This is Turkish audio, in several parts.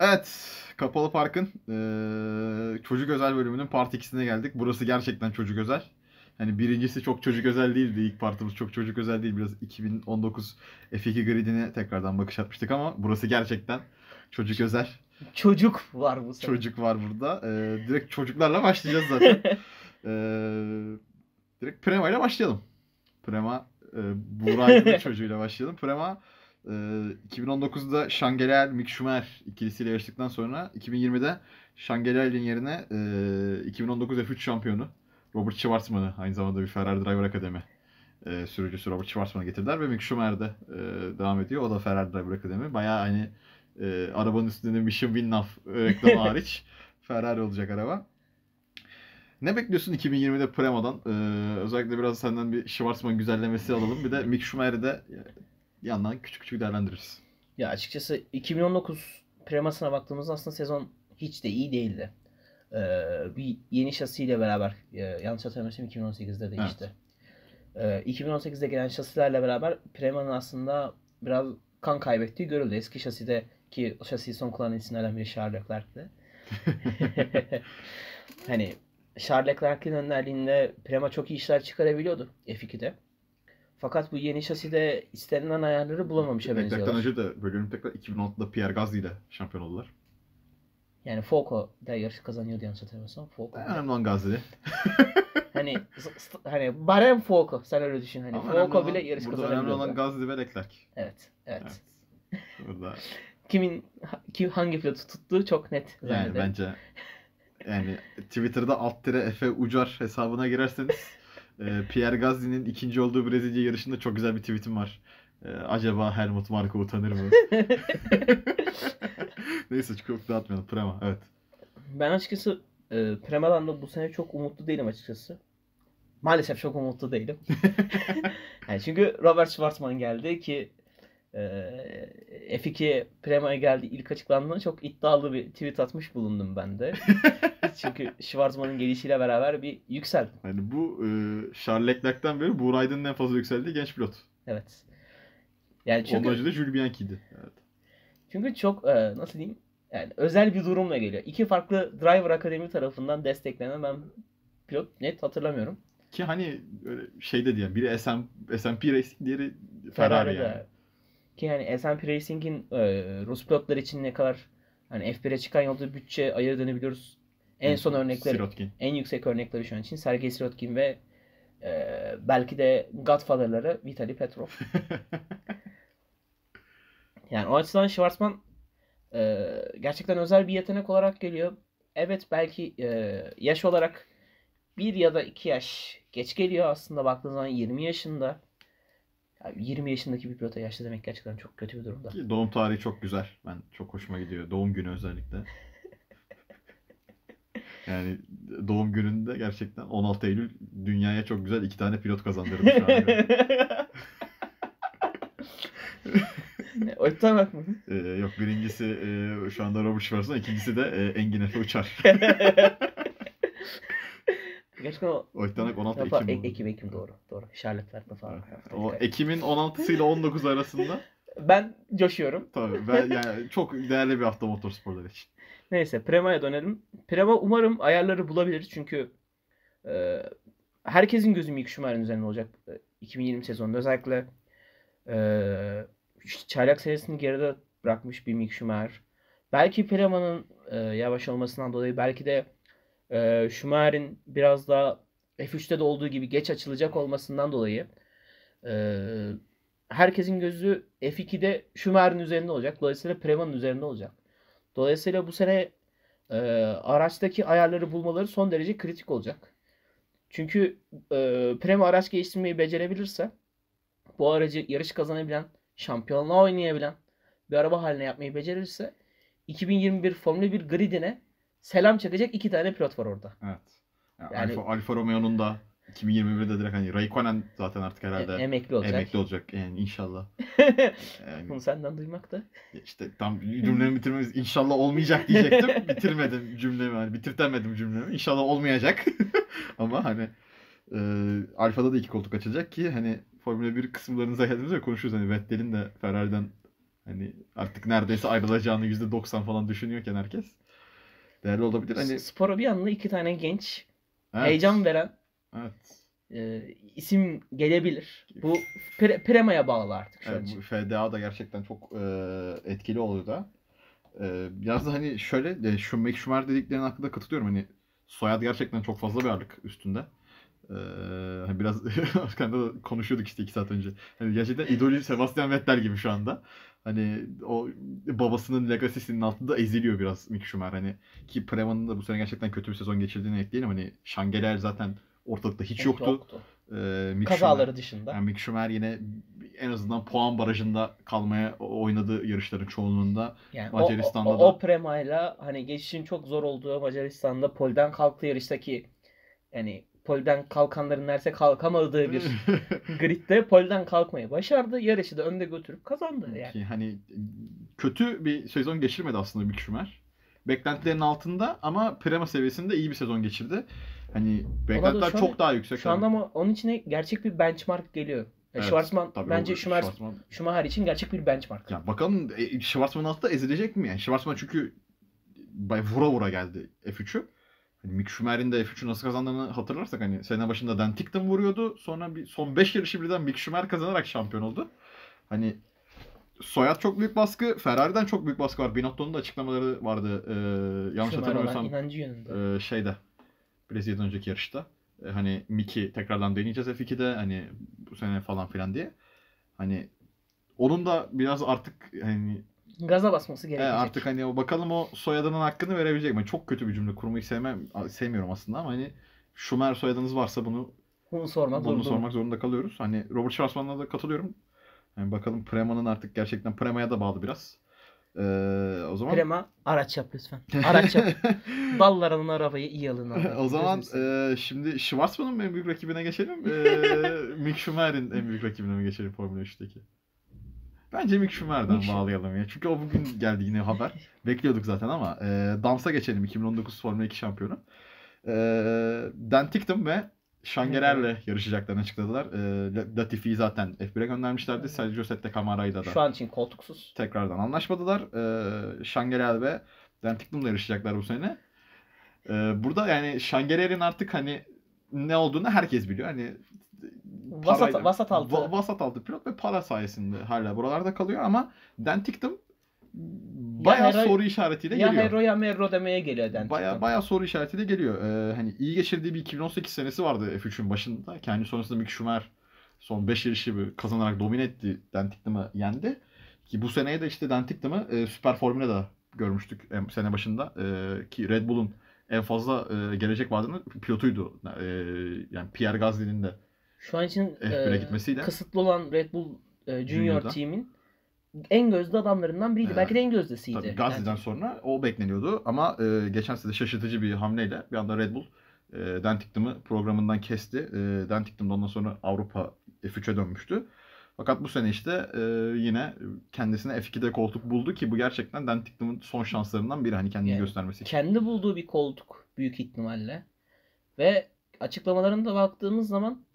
Evet, Kapalı Park'ın eee, çocuk özel bölümünün part 2'sine geldik. Burası gerçekten çocuk özel. Hani birincisi çok çocuk özel değildi. İlk partımız çok çocuk özel değil. Biraz 2019 F2 gridine tekrardan bakış atmıştık ama burası gerçekten çocuk özel. Çocuk var bu sefer. Çocuk var burada. Eee, direkt çocuklarla başlayacağız zaten. Eee, direkt Prema ile başlayalım. Prema, e, Buğra çocuğuyla başlayalım. Prema e, 2019'da Şangelel, Mick Schumer ikilisiyle yarıştıktan sonra 2020'de Şangelel'in yerine e, 2019 F3 şampiyonu Robert Schwarzman'ı aynı zamanda bir Ferrari Driver Akademi e, sürücüsü Robert Schwarzman'ı getirdiler ve Mick Schumer de e, devam ediyor. O da Ferrari Driver Akademi. Bayağı hani e, arabanın üstünde Mission Winnow reklamı hariç Ferrari olacak araba. Ne bekliyorsun 2020'de Prema'dan? Ee, özellikle biraz senden bir Schwarzman güzellemesi alalım. Bir de Mick Schumer'i de bir yandan küçük küçük değerlendiririz. Ya açıkçası 2019 premasına baktığımızda aslında sezon hiç de iyi değildi. Ee, bir yeni şasiyle beraber e, yanlış hatırlamıyorsam 2018'de değişti. Ee, 2018'de gelen şasilerle beraber Prema'nın aslında biraz kan kaybettiği görüldü. Eski şaside ki şasiyi son kullanan isimlerden biri Charles Leclerc'ti. hani Charles Leclerc'in önderliğinde Prema çok iyi işler çıkarabiliyordu F2'de. Fakat bu yeni şaside istenilen ayarları bulamamışa benziyorlar. önce de bölüm tekrar 2016'da Pierre Gasly ile şampiyon oldular. Yani Foucault da yarış kazanıyordu yanlış hatırlamıyorsam. Foucault. Önemli olan Gasly. hani hani barem Foucault sen öyle düşün hani Ama olan- bile yarış Burada önemli olan. Gasly ve Leclerc. Evet, evet. Evet. Burada Kimin kim hangi pilotu tuttuğu çok net yani bence yani Twitter'da alt tire Efe Ucar hesabına girerseniz e, Pierre Gasly'nin ikinci olduğu Brezilya yarışında çok güzel bir tweetim var. E, acaba Helmut Marko utanır mı? Neyse çok dağıtmayalım. Prema evet. Ben açıkçası e, Prema'dan da bu sene çok umutlu değilim açıkçası. Maalesef çok umutlu değilim. yani çünkü Robert Schwarzman geldi ki F2 Prema'ya geldi ilk açıklandığında çok iddialı bir tweet atmış bulundum ben de. çünkü Schwarzman'ın gelişiyle beraber bir yükseldim. Yani bu e, Charles Leclerc'ten beri Buğra Aydın'ın en fazla yükseldiği genç pilot. Evet. Yani Çünkü... Çünkü önce de Jules Bianchi'ydi. Evet. çünkü çok e, nasıl diyeyim yani özel bir durumla geliyor. İki farklı Driver Akademi tarafından desteklenen ben pilot net hatırlamıyorum. Ki hani öyle şeyde diye biri SM, S&P Racing diğeri Ferrari Ferrari'de. yani. Ki yani S&P Racing'in e, Rus pilotlar için ne kadar hani F1'e çıkan yolda bütçe ayırdığını biliyoruz. En son örnekleri, Sirotkin. en yüksek örnekleri şu an için Sergey Sirotkin ve e, belki de Godfather'ları Vitali Petrov. Yani o açıdan Schwarzman e, gerçekten özel bir yetenek olarak geliyor. Evet belki e, yaş olarak bir ya da iki yaş geç geliyor aslında baktığın zaman 20 yaşında. Yani 20 yaşındaki bir pilota yaşlı demek gerçekten çok kötü bir durumda. Ki doğum tarihi çok güzel. Ben çok hoşuma gidiyor. Doğum günü özellikle. Yani doğum gününde gerçekten 16 Eylül dünyaya çok güzel iki tane pilot kazandırdı şu an. ne, o bak mı? Ee, yok birincisi e, şu anda Robert Schwarzman, ikincisi de e, Engin Efe Uçar. Gerçekten o Oytanak 16 Yapar, Ekim. Ekim, oldu. Ekim, Ekim doğru. Doğru. Leclerc'le falan. O Ekim'in 16'sı ile 19 arasında Ben coşuyorum. tabii ben yani çok değerli bir hafta motorsporlar için. Neyse Prema'ya dönelim. Prema umarım ayarları bulabilir çünkü e, herkesin gözü Mick Schumacher'in üzerinde olacak e, 2020 sezonunda. Özellikle e, çaylak serisini geride bırakmış bir Mick Schumacher. Belki Prema'nın e, yavaş olmasından dolayı belki de e, Schumacher'in biraz daha F3'te de olduğu gibi geç açılacak olmasından dolayı e, herkesin gözü F2'de Schumacher'in üzerinde olacak. Dolayısıyla Prema'nın üzerinde olacak. Dolayısıyla bu sene e, araçtaki ayarları bulmaları son derece kritik olacak. Çünkü e, Prema araç geliştirmeyi becerebilirse bu aracı yarış kazanabilen, şampiyonluğa oynayabilen bir araba haline yapmayı becerirse 2021 Formula 1 gridine selam çakacak iki tane pilot var orada. Evet. Yani Yani- Alfa, Alfa Romeo'nun da 2021'de direkt hani Raikkonen zaten artık herhalde E- emekli olacak. emekli olacak yani inşallah. Yani Bunu senden duymak da. işte tam cümlemi bitirmemiz inşallah olmayacak diyecektim. Bitirmedim cümlemi hani bitirtemedim cümlemi. İnşallah olmayacak. Ama hani e, Alfa'da da iki koltuk açılacak ki hani Formula 1 kısımlarınıza geldiğimizde konuşuruz hani Vettel'in de Ferrari'den Hani artık neredeyse ayrılacağını %90 falan düşünüyorken herkes. Değerli olabilir. Hani Spora bir anda iki tane genç, evet, heyecan veren Evet. e, isim gelebilir. Bu Pre- Prema'ya bağlı artık şu Evet, bu FDA da gerçekten çok e, etkili oluyor da. E, biraz da hani şöyle e, şu Mick Schumer dediklerinin hakkında katılıyorum. Hani soyad gerçekten çok fazla bir ağırlık üstünde. E, hani biraz arkanda da konuşuyorduk işte iki saat önce. Hani gerçekten idolü Sebastian Vettel gibi şu anda. Hani o babasının legacy'sinin altında eziliyor biraz Mick Schumer. Hani ki Prema'nın da bu sene gerçekten kötü bir sezon geçirdiğini ekleyelim. Hani Şangeler zaten ortalıkta hiç yoktu. E, Mick Kazaları Schumer- dışında. yani Mick Schumer yine en azından puan barajında kalmaya oynadığı yarışların çoğunluğunda. Yani Macaristan'da o, o, da- o Prema'yla hani geçişin çok zor olduğu Macaristan'da polden kalktığı yarıştaki yani polden kalkanların neredeyse kalkamadığı bir gridde polden kalkmayı başardı. Yarışı da önde götürüp kazandı yani. Ki hani kötü bir sezon geçirmedi aslında Mick Schumer. Beklentilerin altında ama Prema seviyesinde iyi bir sezon geçirdi. Hani beklentiler şöyle- çok daha yüksek. Şu anda ama onun içine gerçek bir benchmark geliyor. Yani Evet, Schwarzman Tabii bence Schumer, Schwarzman- Schumacher için gerçek bir benchmark. Ya bakalım e, Schwarzman altta ezilecek mi yani? Schwarzman çünkü bay vura vura geldi F3'ü. Hani Mick Schumer'in de F3'ü nasıl kazandığını hatırlarsak hani sene başında Dan Tickton vuruyordu. Sonra bir son 5 yarışı birden Mick Schumer kazanarak şampiyon oldu. Hani soyad çok büyük baskı. Ferrari'den çok büyük baskı var. Binotto'nun da açıklamaları vardı. Ee, yanlış Schumacher olan hatırlamıyorsam e, şeyde Brezilya'dan önceki yarışta. E, hani Mick'i tekrardan deneyeceğiz F2'de hani bu sene falan filan diye. Hani onun da biraz artık hani Gaza basması e, gerekecek. artık hani o bakalım o soyadının hakkını verebilecek mi? Çok kötü bir cümle kurmayı sevmem sevmiyorum aslında ama hani Schumer soyadınız varsa bunu Bunu sormak bunu zorunda. sormak zorunda kalıyoruz. Hani Robert Schwarzman'la da katılıyorum. Yani bakalım Prema'nın artık gerçekten Prema'ya da bağlı biraz. Ee, o zaman Prema araç yap lütfen. Araç yap. Ballarının arabayı iyi alın abi. o zaman e, şimdi Schwarzman'ın en büyük rakibine geçelim. E, Mick Schumer'in en büyük rakibine mi geçelim Formula 3'teki? Bence Mick Schumer'den Mick bağlayalım ya. Çünkü o bugün geldi yine haber. Bekliyorduk zaten ama e, Dams'a geçelim 2019 Formula 2 şampiyonu. E, Dan Tickton ve Şangerer'le yarışacaklarını açıkladılar. E, Latifi'yi zaten F1'e göndermişlerdi. Sergio Sette Camara'yla da Şu an için koltuksuz. tekrardan anlaşmadılar. E, Şangerer ve Dan Tickton'la yarışacaklar bu sene. E, burada yani Şangerer'in artık hani ne olduğunu herkes biliyor. Hani Vasat, parayla- vasat altı. Va- vasat altı pilot ve para sayesinde hala buralarda kalıyor ama Dan Tickton bayağı hero- soru işaretiyle ya geliyor. hero ya merro demeye geliyor Den Bayağı Tickton. bayağı soru işaretiyle geliyor. Ee, hani iyi geçirdiği bir 2018 senesi vardı F3'ün başında. Kendi sonrasında Mick Schumer son 5 yarışı kazanarak domine etti. Dan Tickton'ı yendi. Ki bu seneye de işte Dan Tickton'ı e, Süper Formül'e de görmüştük em, sene başında. E, ki Red Bull'un en fazla e, gelecek vadinin pilotuydu. E, yani Pierre Gasly'nin de Şu an için F1'e e, gitmesiyle. kısıtlı olan Red Bull e, Junior team'in en gözde adamlarından biriydi. Evet. Belki de en gözdesiydi. Tabii Gasly'den sonra o bekleniyordu ama e, geçen sene şaşırtıcı bir hamleyle bir anda Red Bull e, Dan Ticktum'ı programından kesti. E, da ondan sonra Avrupa F3'e dönmüştü. Fakat bu sene işte e, yine kendisine F2'de koltuk buldu ki bu gerçekten Dan Ticktum'un son şanslarından biri hani kendini Yani göstermesi için. Kendi bulduğu bir koltuk büyük ihtimalle. Ve açıklamalarına da baktığımız zaman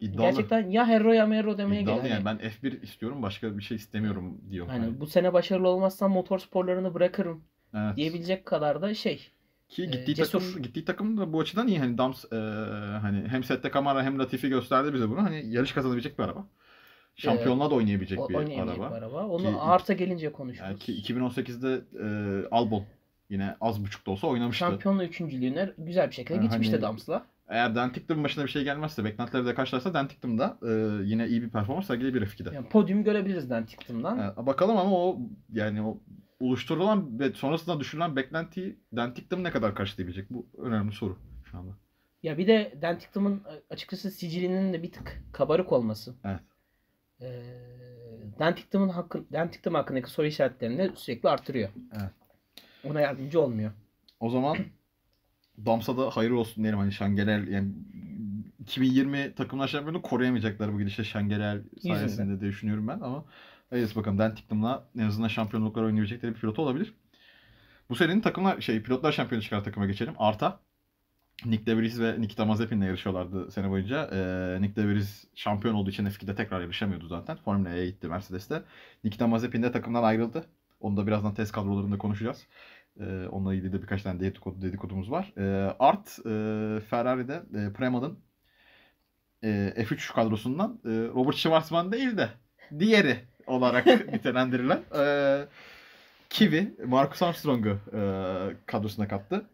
İddialı. gerçekten ya hero ya merro demeye İddialı geliyor. yani Hani, ben F1 istiyorum başka bir şey istemiyorum diyor. hani Hani, bu sene başarılı olmazsam motor sporlarını bırakırım evet. diyebilecek kadar da şey. Ki Ee, gittiği cesur. takım gittiği takım da bu açıdan iyi hani Dams e, hani hem Sette Camara hem Latifi gösterdi bize bunu. Hani yarış kazanabilecek bir araba. Şampiyonluğa da oynayabilecek O, bir oynayabilecek araba. bir araba. Onu Ki- arta gelince konuşuruz. Yani ki 2018'de e, Albon yine az buçuk da olsa oynamıştı. Şampiyonluğu üçüncülüğüne güzel bir şekilde Ha, gitmişti hani- Dams'la. Eğer Dan Ticktum'un başına bir şey gelmezse, beklentileri de karşılarsa Dan Ticktum da e, yine iyi bir performans sergileyebilir F2'de. Yani podyum görebiliriz Dan Ticktum'dan. E, bakalım ama o yani o oluşturulan ve sonrasında düşürülen beklentiyi Dan Ticktum ne kadar karşılayabilecek? Bu önemli soru şu anda. Ya bir de Dan Ticktum'un e, açıkçası sicilinin de bir tık kabarık olması. Evet. Dan Ticktum'un hakkın, hakkındaki soru işaretlerini sürekli artırıyor. Evet. Ona yardımcı olmuyor. O zaman Dams'a da hayırlı olsun diyelim hani Şangeler yani 2020 takımlar şampiyonu koruyamayacaklar bu gidişle Şangeler sayesinde diye düşünüyorum ben ama hayırlısı bakalım Dan Ticktum'la en azından şampiyonluklar oynayabilecekleri bir pilot olabilir. Bu senenin takımlar şey pilotlar şampiyonu çıkar takıma geçelim. Arta Nick De Vries ve Nikita Mazepin'le yarışıyorlardı sene boyunca. Ee, Nick De Vries şampiyon olduğu için F2'de tekrar yarışamıyordu zaten. Formula E'ye gitti Mercedes'te. Nikita Mazepin de takımdan ayrıldı. Onu da birazdan test kadrolarında konuşacağız. Ee, onunla ilgili de birkaç tane dedikodu, dedikodumuz var. Ee, Art e, Ferrari'de e, Prema'nın e, F3 kadrosundan e, Robert Schwarzman değil de diğeri olarak nitelendirilen e, Kiwi, Marcus Armstrong'u e, kadrosuna kattı.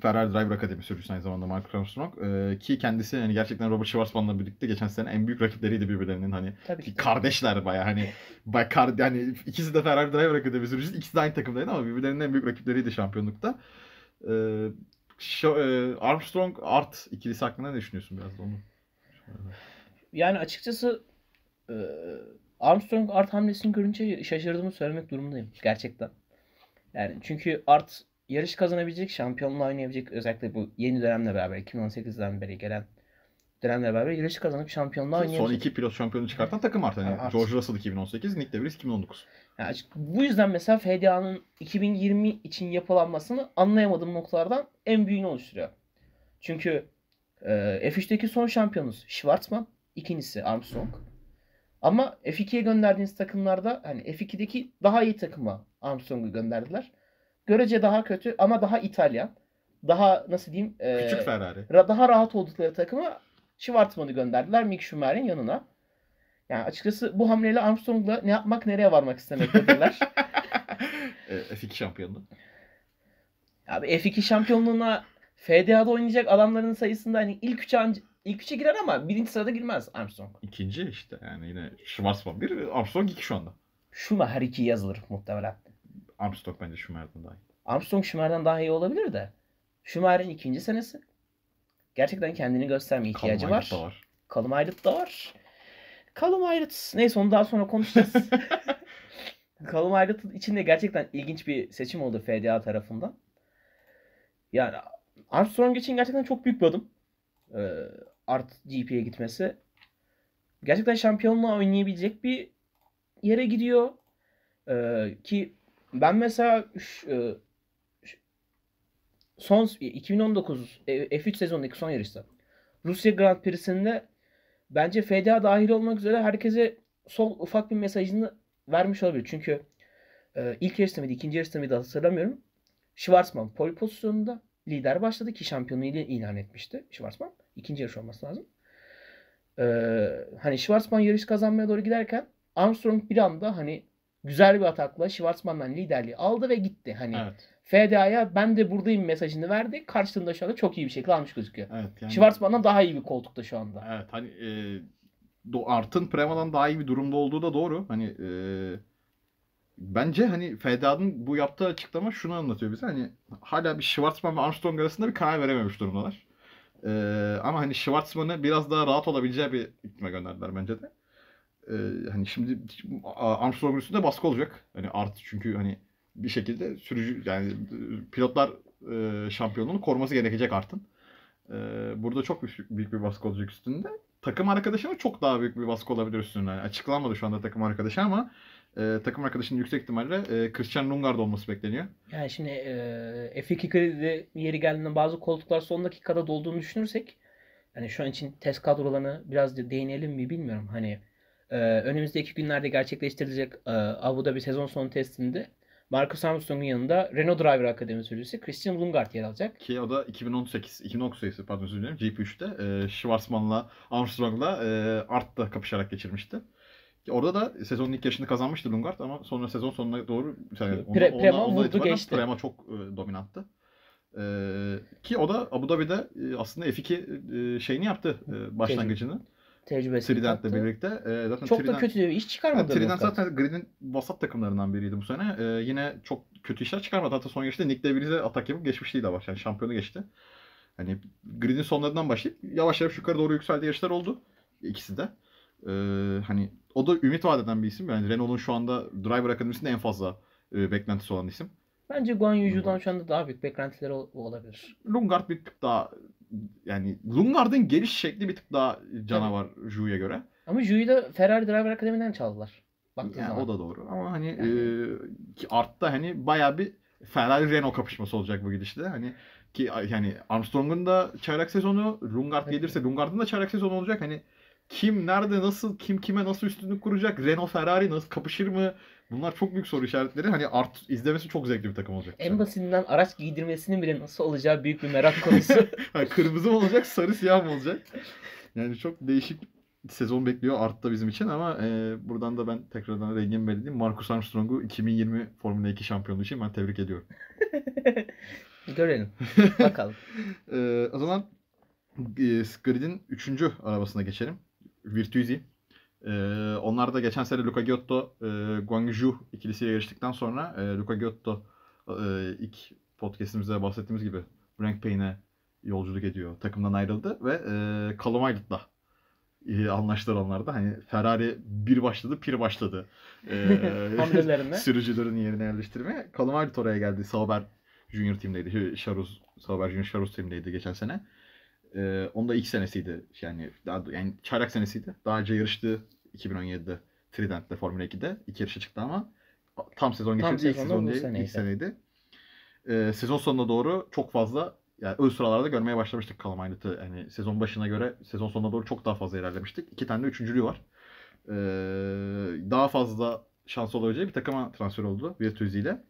Ferrari Driver Akademi sürücüsü aynı zamanda Marcus Armstrong. E, ki kendisi yani gerçekten Robert Schwarzman'la birlikte geçen sene en büyük rakipleriydi birbirlerinin hani Tabii ki. kardeşler baya hani bay kar yani ikisi de Ferrari Driver Akademi sürücüsü ikisi de aynı takımdaydı ama birbirlerinin en büyük rakipleriydi şampiyonlukta. E, şu, e, Armstrong Art ikilisi hakkında ne düşünüyorsun biraz da onu? Yani açıkçası e, Armstrong Art hamlesini görünce şaşırdığımı söylemek durumundayım gerçekten. Yani çünkü Art yarış kazanabilecek, şampiyonluğu oynayabilecek özellikle bu yeni dönemle beraber 2018'den beri gelen dönemle beraber yarış kazanıp şampiyonluğu Son oynayabilecek. iki pilot şampiyonu çıkartan takım Art. Hani Art. George Russell 2018, Nick De Vries 2019. Yani bu yüzden mesela FDA'nın 2020 için yapılanmasını anlayamadığım noktalardan en büyüğünü oluşturuyor. Çünkü e, F3'teki son şampiyonuz Schwarzman, ikincisi Armstrong. Ama F2'ye gönderdiğiniz takımlarda hani F2'deki daha iyi takıma Armstrong'u gönderdiler. Görece daha kötü ama daha İtalyan. Daha nasıl diyeyim? e, Küçük Ferrari. ra- daha rahat oldukları takıma Schwarzman'ı gönderdiler Mick Schumacher'in yanına. Yani açıkçası bu hamleyle Armstrong'la ne yapmak nereye varmak istemektedirler. E, F2 şampiyonluğu. Abi F2 şampiyonluğuna FDA'da oynayacak adamların sayısında hani ilk üçe anca- ilk üçe girer ama birinci sırada girmez Armstrong. İkinci işte yani yine Schwarzman 1, Armstrong 2 şu anda. Schumacher 2 yazılır muhtemelen. Armstrong bence Schumacher'dan daha iyi. Armstrong Schumacher'dan daha iyi olabilir de. Schumacher'in ikinci senesi. Gerçekten kendini gösterme ihtiyacı Callum var. Da var. Callum Aydın da var. Callum Aydın neyse onu daha sonra konuşacağız. Callum Aydın için de gerçekten ilginç bir seçim oldu FDA tarafından. Yani Armstrong için gerçekten çok büyük bir adım. Ee, Art GP'ye gitmesi. Gerçekten şampiyonluğa oynayabilecek bir yere gidiyor. Ee, ki ben mesela e, son 2019 e, F3 sezonundaki son yarışta Rusya Grand Prix'sinde bence FDA dahil olmak üzere herkese sol ufak bir mesajını vermiş olabilir. Çünkü e, ilk yarışta mıydı, ikinci yarışta mıydı hatırlamıyorum. Schwarzman pole pozisyonunda lider başladı ki şampiyonluğu ile ilan etmişti Schwarzman. İkinci yarış olması lazım. E, hani Schwarzman yarış kazanmaya doğru giderken Armstrong bir anda hani güzel bir atakla Schwarzman'dan liderliği aldı ve gitti. Hani Evet. FDA'ya ben de buradayım mesajını verdi. Karşılığında şu anda çok iyi bir şekilde almış gözüküyor. Evet. Yani, Schwarzman'dan daha iyi bir koltukta şu anda. Evet hani e, do- Art'ın Prema'dan daha iyi bir durumda olduğu da doğru. Hani e, bence hani FDA'nın bu yaptığı açıklama şunu anlatıyor bize. Hani hala bir Schwarzman ve Armstrong arasında bir karar verememiş durumdalar. E, ama hani Schwarzman'ı biraz daha rahat olabileceği bir iklime gönderdiler bence de. E, hani şimdi Armstrong'un üstünde baskı olacak. Hani Art çünkü hani bir şekilde sürücü yani e, pilotlar e, şampiyonluğunu koruması gerekecek Art'ın. E, burada çok büyük, büyük bir baskı olacak üstünde. Takım arkadaşına çok daha büyük bir baskı olabilir üstünde. Yani açıklanmadı şu anda takım arkadaşı ama e, takım arkadaşının yüksek ihtimalle e, Christian Lundgaard olması bekleniyor. Yani şimdi e, F2 kredi yeri geldiğinde bazı koltuklar son dakikada dolduğunu düşünürsek hani şu an için test kadrolarını biraz da değinelim mi bilmiyorum. Hani e, önümüzdeki günlerde gerçekleştirilecek e, Abu Dhabi sezon sonu testinde Marcus Armstrong'un yanında Renault Driver Akademi sürücüsü Christian Lundgaard yer alacak. Ki o da 2018, 2019 sayısı pardon özür dilerim GP3'te e, Schwarzman'la Armstrong'la e, Art'ta kapışarak geçirmişti. Orada da sezonun ilk yarışını kazanmıştı Lundgaard ama sonra sezon sonuna doğru yani Pre- Prema vurdu geçti. Prema çok e, dominanttı. E, ki o da Abu Dhabi'de e, aslında F2 e, şeyini yaptı e, başlangıcını. Tecrübesini Trident'le birlikte. E, zaten Çok da Trident- kötü bir iş yani çıkarmadı. Trident Lundgaard. zaten gridin vasat takımlarından biriydi bu sene. Ee, yine çok kötü işler çıkarmadı. Hatta son yarışta Nick De Vries'e atak yapıp geçmişliği de var. Yani şampiyonu geçti. Hani gridin sonlarından başlayıp yavaş yavaş yukarı doğru yükseldiği yarışlar oldu. İkisi de. Ee, hani o da ümit vaat eden bir isim. Yani Renault'un şu anda Driver Akademisi'nde en fazla e, beklentisi olan isim. Bence Guan Yuju'dan şu anda daha büyük beklentileri ol- olabilir. Lungard bir tık daha yani Lungard'ın geliş şekli bir tık daha canavar Ju'ya göre. Ama Ju'yu da Ferrari Driver Akademi'den çaldılar. Baktığın Yani zaman. o da doğru ama hani Yani. e, Art'ta hani bayağı bir Ferrari Renault kapışması olacak bu gidişte. Hani Ki yani Armstrong'un da çaylak sezonu, Lungard Evet. gelirse Lungard'ın da çaylak sezonu olacak. Hani kim nerede nasıl kim kime nasıl üstünlük kuracak? Renault Ferrari nasıl kapışır mı? Bunlar çok büyük soru işaretleri. Hani art izlemesi çok zevkli bir takım olacak. En basitinden araç giydirmesinin bile nasıl olacağı büyük bir merak konusu. Kırmızı mı olacak, sarı siyah mı olacak? Yani çok değişik sezon bekliyor Art'ta bizim için ama e, buradan da ben tekrardan rengimi belirleyeyim. Marcus Armstrong'u 2020 Formula 2 şampiyonluğu için ben tebrik ediyorum. Görelim. Bakalım. E, o zaman e, Grid'in 3. arabasına geçelim. Virtuisi. E, onlar da geçen sene Luca Giotto, e, Guangzhou ikilisiyle yarıştıktan sonra e, Luca Giotto e, ilk podcastimizde bahsettiğimiz gibi Frank Payne'e yolculuk ediyor. Takımdan ayrıldı ve e, Callum Aylot'la e, anlaştılar onlar da. Hani Ferrari bir başladı, pir başladı. E, sürücülerin yerine yerleştirmeye. Callum Aylot oraya geldi. Sauber Junior Team'deydi. Charus, Sauber Junior Charus Team'deydi geçen sene. Ee, onun da ilk senesiydi. Yani daha yani çaylak senesiydi. Daha önce yarıştı 2017'de Trident'te Formula 2'de. İki yarışa çıktı ama tam sezon Tam geçirdi. ilk sezonu sezon değil, seneydi. ilk seneydi. Ee, sezon sonuna doğru çok fazla yani ön sıralarda görmeye başlamıştık Callum Aylot'u. Yani sezon başına göre sezon sonuna doğru çok daha fazla ilerlemiştik. İki tane de üçüncülüğü var. Ee, daha fazla şans olabileceği bir takıma transfer oldu Virtuzi ile.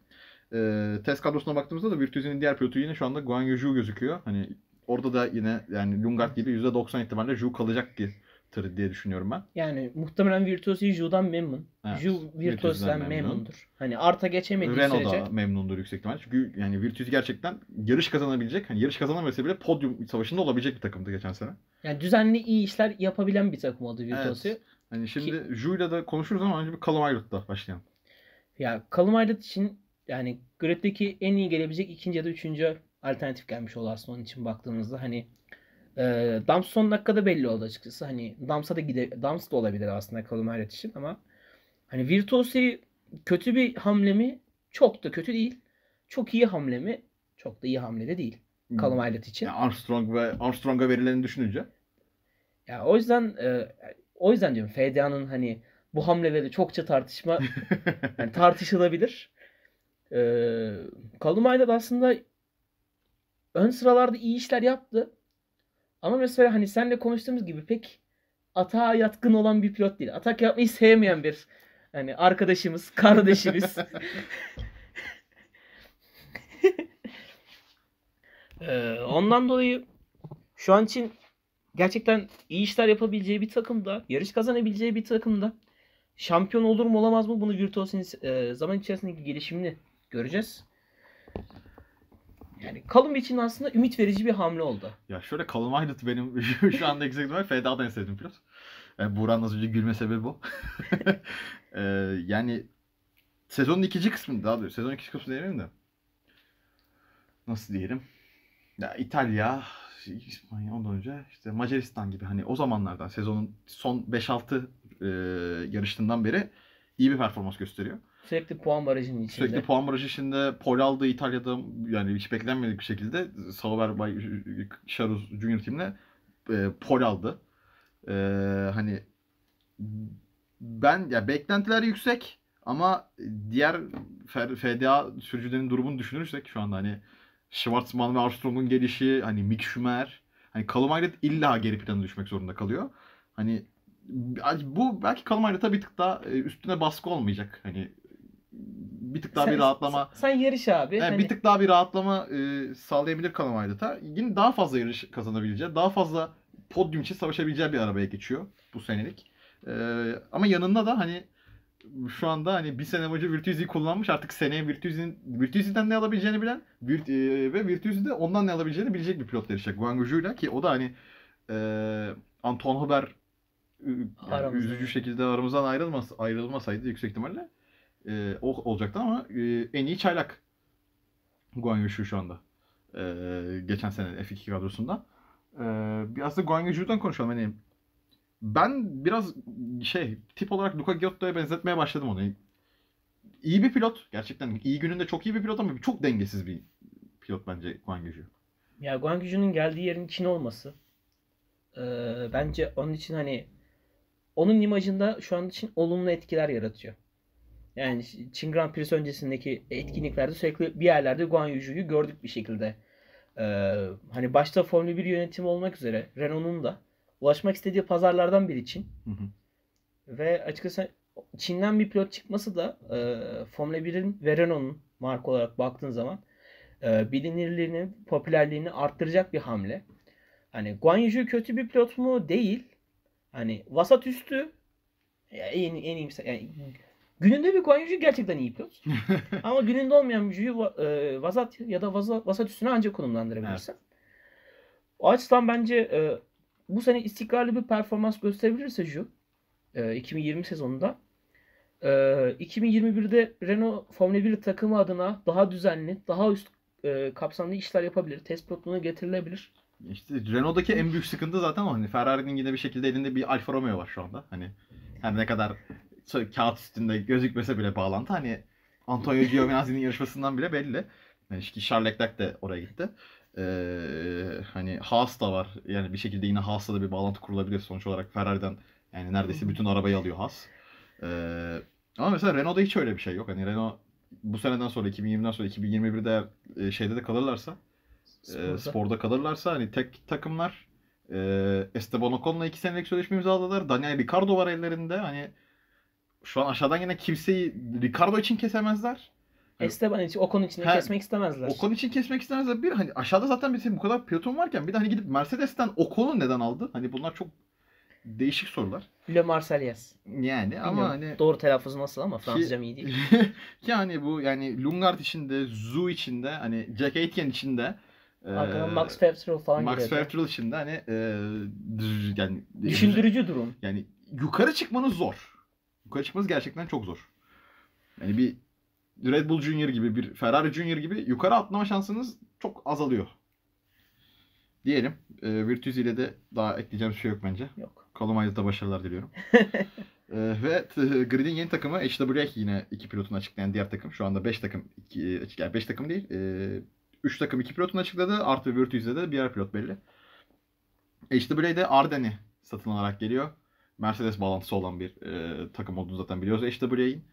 Ee, test kadrosuna baktığımızda da Virtuzi'nin diğer pilotu yine şu anda Guan Yu Zhou gözüküyor. Hani orada da yine yani Lungard gibi %90 ihtimalle Zhou kalacak ki tır diye düşünüyorum ben. Yani muhtemelen Virtuosi Ju'dan memnun. Evet, Ju memnun. memnundur. Hani arta geçemediği Renault sürece da memnundur yüksek ihtimalle. Çünkü yani Virtuzi gerçekten yarış kazanabilecek, hani yarış kazanamasa bile podyum savaşında olabilecek bir takımdı geçen sene. yani düzenli iyi işler yapabilen bir takım oldu Virtuosi. Evet. Hani şimdi Zhou'yla da konuşuruz ama önce bir Callum Aylot'la başlayalım. Ya Callum Aylott için yani grid'deki en iyi gelebilecek ikinci ya da üçüncü alternatif gelmiş oldu aslında onun için baktığımızda. Hani e, Dams son dakikada belli oldu açıkçası. Hani Dams'a da gide Dams da olabilir aslında Aylott için ama hani Virtuosi kötü bir hamle mi? Çok da kötü değil. Çok iyi hamle mi? Çok da iyi hamle de değil. Callum Aylott için. Yani Armstrong ve Armstrong'a verilerini düşününce. Ya o yüzden e, o yüzden diyorum FDA'nın hani bu hamleleri çokça tartışma yani tartışılabilir. Ee, Callum Aylott aslında ön sıralarda iyi işler yaptı. Ama mesela hani senle konuştuğumuz gibi pek atağa yatkın olan bir pilot değil. Atak yapmayı sevmeyen bir hani arkadaşımız, kardeşimiz. Ee, ondan dolayı şu an için gerçekten iyi işler yapabileceği bir takımda, yarış kazanabileceği bir takımda şampiyon olur mu olamaz mı bunu Virtuos'un e, zaman içerisindeki gelişimini göreceğiz. Yani Callum için aslında ümit verici bir hamle oldu. Ya şöyle Callum Aylott benim şu anda yüksek ihtimalle FDA'da en sevdiğim pilot. Yani Buğra'nın az önce gülme sebebi bu. Ee, yani sezonun ikinci kısmında daha doğrusu sezonun ikinci kısmı demeyeyim de. Nasıl diyelim? Ya İtalya, İspanya ondan önce işte Macaristan gibi hani o zamanlardan sezonun son 5-6 e, yarıştığından beri iyi bir performans gösteriyor. Sürekli puan barajının içinde. Sürekli puan barajı içinde pol aldı İtalya'da yani hiç beklenmedik bir şekilde Sauber Bay Charus Junior Team'le e, pol aldı. E, hani ben ya beklentiler yüksek ama diğer FDA sürücülerin durumunu düşünürsek şu anda hani Schwarzman ve Armstrong'un gelişi hani Mick Schumacher hani Callum Aylott illa geri plana düşmek zorunda kalıyor. Hani bu belki Callum Aylott'a bir tık daha e, üstüne baskı olmayacak. Hani bir tık daha Sen- bir rahatlama Sen, sen yarış abi. yani Hani bir tık daha bir rahatlama e, sağlayabilir Callum Aylott'a. Yine daha fazla yarış kazanabileceği, daha fazla podyum için savaşabileceği bir arabaya geçiyor bu senelik. E, ama yanında da hani şu anda hani bir sene boyunca Virtuosi'yi kullanmış. Artık seneye Virtuosi'nin Virtuosi'den ne alabileceğini bilen Virt, e, ve Virtuosi de ondan ne alabileceğini bilecek bir pilot yarışacak. Guan Zhou'yla ki o da hani e, Anton Huber e, yani Aramızda. üzücü şekilde aramızdan ayrılmaz, ayrılmasaydı yüksek ihtimalle e, olacaktı ama e, en iyi çaylak Guan şu anda. E, geçen sene F2 kadrosunda. E, biraz da Guan Yu Zhou'dan konuşalım. Hani ben biraz şey tip olarak Luca Giotto'ya benzetmeye başladım onu. İyi bir pilot. Gerçekten iyi gününde çok iyi bir pilot ama çok dengesiz bir pilot bence Guan. Ya Guan Yuju'nun geldiği yerin Çin olması e, bence onun için hani onun imajında şu an için olumlu etkiler yaratıyor. Yani Çin Grand Prix öncesindeki etkinliklerde sürekli bir yerlerde Guan Yuju'yu gördük bir şekilde. Ee, hani başta Formula 1 yönetimi olmak üzere Renault'un da ulaşmak istediği pazarlardan biri Çin. Hı hı. Ve açıkçası Çin'den bir pilot çıkması da e, Formula 1'in ve Renault'un marka olarak baktığın zaman e, bilinirliğini, popülerliğini arttıracak bir hamle. Hani Guan Yu kötü bir pilot mu? Değil. Hani vasat üstü en, en iyimse yani gününde bir Guan Yu gerçekten iyi pilot. Ama gününde olmayan bir Yu'yu va- e, vasat ya da vaza- vasat üstüne ancak konumlandırabilirsin. O açıdan bence e, bu sene istikrarlı bir performans gösterebilirse Ju e, 2020 sezonunda e, 2021'de Renault Formula 1 takımı adına daha düzenli, daha üst e, kapsamlı işler yapabilir. Test pilotluğuna getirilebilir. İşte Renault'daki en büyük sıkıntı zaten o. Hani Ferrari'nin yine bir şekilde elinde bir Alfa Romeo var şu anda. Hani her ne kadar kağıt üstünde gözükmese bile bağlantı hani Antonio Giovinazzi'nin yarışmasından bile belli. Yani Charles Leclerc de oraya gitti. Ee, hani Haas da var. Yani bir şekilde yine Haas'la da bir bağlantı kurulabilir. Sonuç olarak Ferrari'den yani neredeyse bütün arabayı alıyor Haas. Ee, ama mesela Renault'da hiç öyle bir şey yok. Hani Renault bu seneden sonra 2020'den sonra 2021'de eğer e, şeyde de kalırlarsa e, Sporda. sporda kalırlarsa hani tek takımlar e, Esteban Ocon'la iki senelik sözleşme imzaladılar. Daniel Ricciardo var ellerinde. Hani şu an aşağıdan yine kimseyi Ricardo için kesemezler. Esteban için, Ocon için de Ha, kesmek istemezler. Ocon için kesmek istemezler. Bir hani aşağıda zaten bir bu kadar pilotun varken bir de hani gidip Mercedes'ten Ocon'u neden aldı? Hani bunlar çok değişik sorular. Le Marseillaise. Yani ama Bilmiyorum hani Doğru telaffuzu nasıl ama Fransızcam iyi değil. yani bu yani Lungard içinde, Zu içinde, hani Jack Aitken içinde e, Arkadan Max Verstappen falan Max. Verstappen içinde hani e, yani Düşündürücü durum. yani yukarı çıkmanız zor. Çıkmanız gerçekten çok zor. Yani bir Red Bull Junior gibi, bir Ferrari Junior gibi yukarı atlama şansınız çok azalıyor. Diyelim. E, Virtuzi ile de daha ekleyeceğim bir şey yok bence. Yok. Columbus'da başarılar diliyorum. Ee, ve t- Grid'in yeni takımı HWA yine iki pilotunu açıklayan diğer takım. Şu anda 5 takım, iki, açık- yani 5 takım değil. 3 takım 2 pilotunu açıkladı. Artı Virtue'de de birer pilot belli. HWA'de Arden'i satın alarak geliyor. Mercedes bağlantısı olan bir e, takım olduğunu zaten biliyoruz HWA'in.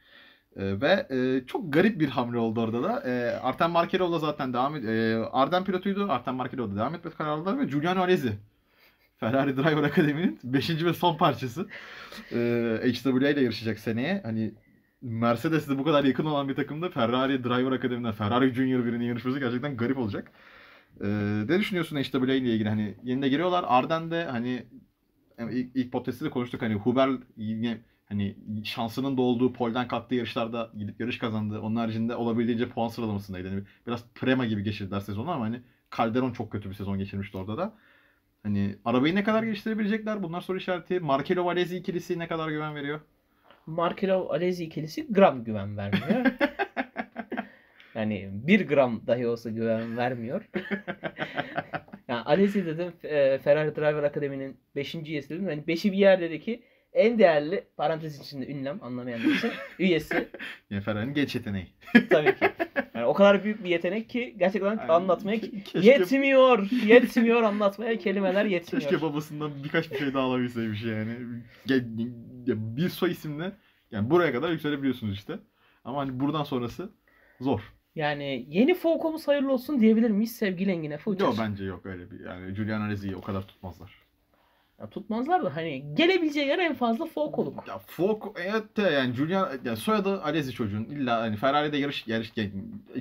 E, ve e, çok garip bir hamle oldu orada da. E, Artem Markelov da zaten devam ed- e, Arden pilotuydu. Artem Markelov da devam etmek karar aldılar ve Giuliano Alesi Ferrari Driver Akademi'nin 5. ve son parçası. Ee, HWA ile yarışacak seneye. Hani Mercedes'e bu kadar yakın olan bir takımda Ferrari Driver Akademi'den Ferrari Junior birinin yarışması gerçekten garip olacak. Ee, ne düşünüyorsun HWA ile ilgili? Hani yeni de giriyorlar. Arden'de hani yani ilk, ilk podcast'te de konuştuk hani Huber yine hani şansının da olduğu polden kalktığı yarışlarda gidip yarış kazandı. Onun haricinde olabildiğince puan sıralamasındaydı. Yani biraz Prema gibi geçirdiler sezonu ama hani Calderon çok kötü bir sezon geçirmişti orada da. Hani arabayı ne kadar geliştirebilecekler? Bunlar soru işareti. Markello Valezi ikilisi ne kadar güven veriyor? Markelov Alesi ikilisi gram güven vermiyor. yani bir gram dahi olsa güven vermiyor. yani Alesi dedim e, Ferrari Driver Akademi'nin 5. üyesi dedim. Yani 5'i bir yerdeki en değerli parantez içinde ünlem anlamayanlar için üyesi Yani Ferrari'nin genç yeteneği. tabii ki. Yani o kadar büyük bir yetenek ki gerçekten Yani anlatmaya ke- keşke- yetmiyor. Yetmiyor anlatmaya kelimeler yetmiyor. Keşke babasından birkaç bir şey daha alabilseymiş yani. Bir soy isimle yani buraya kadar yükselebiliyorsunuz işte. Ama hani buradan sonrası zor. Yani yeni Foucault'umuz hayırlı olsun diyebilir miyiz sevgili Engin Efe Uçar? Yok bence yok öyle bir. Yani Julian Alezi'yi o kadar tutmazlar. Ya tutmazlar da hani gelebileceği yer en fazla Foucault'luk. Ya Fok evet de yani Julian yani soyadı Alezi çocuğun illa hani Ferrari'de yarış yarış yani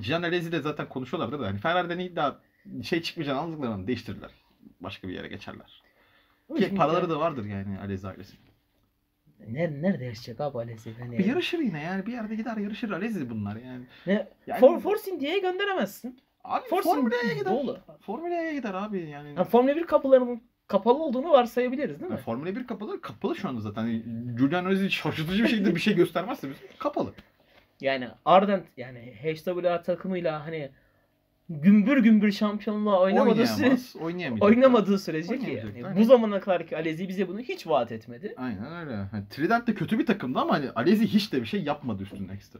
Gian Alezi de zaten konuşuyorlardı da hani Ferrari'den illa şey çıkmayacağını anladıklarını değiştirirler. Başka bir yere geçerler. Ki paraları da vardır yani Alezi ailesi. Nerede, nerede yaşayacak abi Alesi? Hani Bir yarışır yine yani bir yerde gider yarışır Alezi bunlar yani. ne? Yani- For, Force India'ya gönderemezsin. Abi Force Formula'ya gider. dolu. Formula'ya gider abi yani. Ha, Formula 1 kapılarının kapalı olduğunu varsayabiliriz değil mi? Yani Formula 1 kapalı. Kapalı şu anda zaten. Yani Julian Alezi şaşırtıcı bir şekilde bir şey göstermezse biz kapalı. Yani Ardent yani HWA takımıyla hani gümbür gümbür şampiyonluğa oynamadığı, süre, Oynayamaz. Oynayamayacak. oynamadığı sürece ki yani aynen. bu zamana kadar ki Alesi bize bunu hiç vaat etmedi. Aynen öyle. Hani Trident de kötü bir takımdı ama hani Alezi hiç de bir şey yapmadı üstünde ekstra.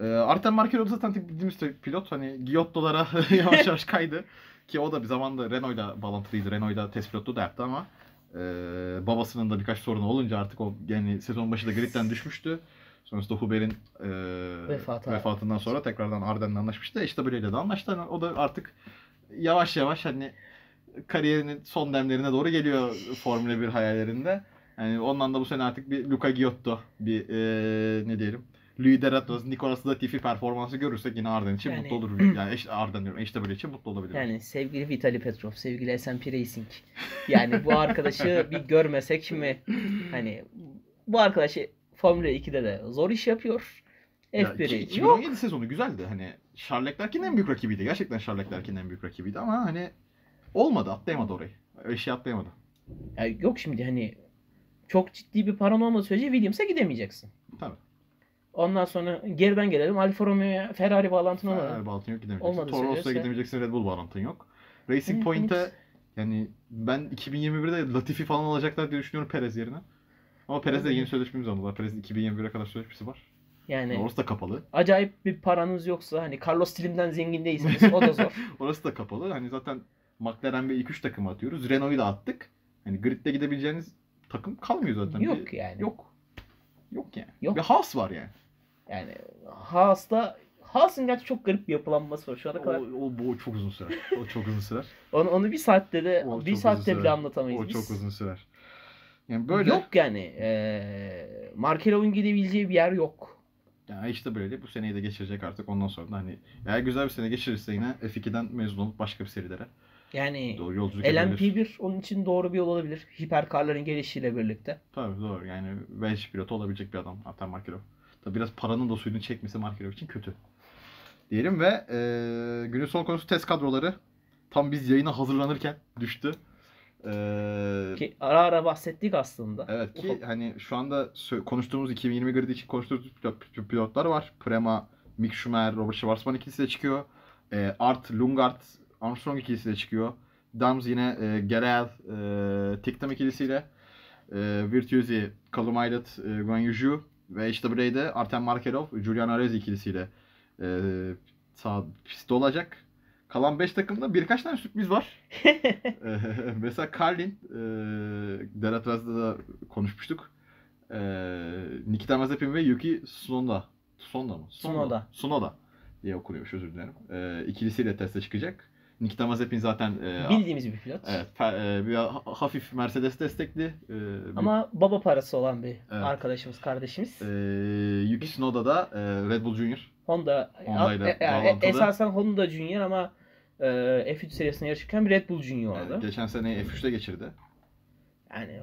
Ee, Artem Markelov zaten bildiğimiz pilot. Hani Giotto'lara yavaş yavaş kaydı. Ki o da bir zamanda Renault'la bağlantılıydı. Renault'la test pilotluğu da yaptı ama e, babasının da birkaç sorunu olunca artık o yani sezon başı da gridden düşmüştü. Sonrasında Huber'in e, Vefatı. vefatından sonra tekrardan Arden'le anlaşmıştı. İşte böyle de anlaştı. Yani o da artık yavaş yavaş hani kariyerinin son demlerine doğru geliyor Formula 1 hayallerinde. Yani ondan da bu sene artık bir Luca Giotto, bir eee ne diyelim, Louis Deratros, Nicolas Latifi performansı görürsek yine Arden için Yani- mutlu olur. Yani eş, Arden diyorum, eşte böyle için mutlu olabilir. Yani sevgili Vitali Petrov, sevgili SMP Racing. Yani bu arkadaşı bir görmesek mi? Hani bu arkadaşı Formula 2'de de zor iş yapıyor. Ya, F1'i iki- yok. 2017 sezonu güzeldi. Hani Charles Leclerc'in en büyük rakibiydi. Gerçekten Charles Leclerc'in en büyük rakibiydi ama hani olmadı, atlayamadı orayı. Eşi atlayamadı. Ya yok şimdi hani çok ciddi bir paran olmadığı sürece Williams'a gidemeyeceksin. Tabii. Ondan sonra geriden gelelim Alfa Romeo'ya Ferrari bağlantın olmadı. Ferrari bağlantın yok gidemeyeceksin. Toro Rosso'ya gidemeyeceksin, Red Bull bağlantın yok. Racing Point'e yani ben 2021'de Latifi falan alacaklar diye düşünüyorum Perez yerine. Ama Perez'le yeni sözleşme imzaladılar. Perez'in 2021'e kadar sözleşmesi var. Yani Orası da kapalı. acayip bir paranız yoksa hani Carlos Slim'den zengin değilseniz o da zor. Orası da kapalı. Hani zaten McLaren ve ilk 3 takımı atıyoruz. Renault'u da attık. Hani gridde gidebileceğiniz takım kalmıyor zaten. Yok Bir- yani. Yok. Yok yani. Yok. Bir Haas var yani. Yani Haas'ta Haas'ın gerçi çok garip bir yapılanması var şu ana O, kadar. o, bu çok uzun sürer. O çok uzun sürer. Onu, onu bir saatte de O bir saatte bile sürer. anlatamayız O biz. çok uzun sürer. Yani böyle Yok yani. Eee Markelov'un gidebileceği bir yer yok. Yani işte böyle bu seneyi de geçirecek artık ondan sonra da hani eğer güzel bir sene geçirirse yine F2'den mezun olup başka bir serilere Yani doğru yolculuk edebilir. LMP1 onun için doğru bir yol olabilir. Hiperkarların gelişiyle birlikte. Tabii doğru yani Welsh pilotu olabilecek bir adam hatta Markelov. Tabii biraz paranın da suyunu çekmesi Markelov için kötü. Diyelim ve eee günün son konusu test kadroları. Tam biz yayına hazırlanırken düştü. Eee Ki ara ara bahsettik aslında. Evet ki Ufak- hani şu anda konuştuğumuz 2020 grid için konuştuğumuz pilot- pilotlar var. Prema, Mick Schumacher, Robert Schwarzman ikilisi de çıkıyor. E, Art, Lungard, Armstrong ikilisi de çıkıyor. Dams yine e, Gerel, e, Tiktam ikilisiyle. E, Virtuosi, Callum Aylett, e, Guan Yuju ve işte Artem Markelov, Julian Arez ikilisiyle e, sağ pistte olacak. Kalan 5 takımda birkaç tane sürpriz var. Ee, mesela Carlin, e, Deratraz'da da konuşmuştuk. E, Nikita Mazepin ve Yuki Tsunoda. Tsunoda mı? Tsunoda. Tsunoda diye okunuyormuş özür dilerim. E, ikilisiyle teste çıkacak. Nikita Mazepin zaten e, Bildiğimiz bir pilot. evet, fe- e, bir ha- hafif Mercedes destekli. E, bir- Ama baba parası olan bir Evet. arkadaşımız, kardeşimiz. e, Yuki Tsunoda da e, Red Bull Junior. Honda, Honda ile e- yani bağlantılı. esasen Honda Junior ama e, F3 serisinde yarışırken bir Red Bull Junior Yani oldu. geçen sene F3'te geçirdi. Yani e,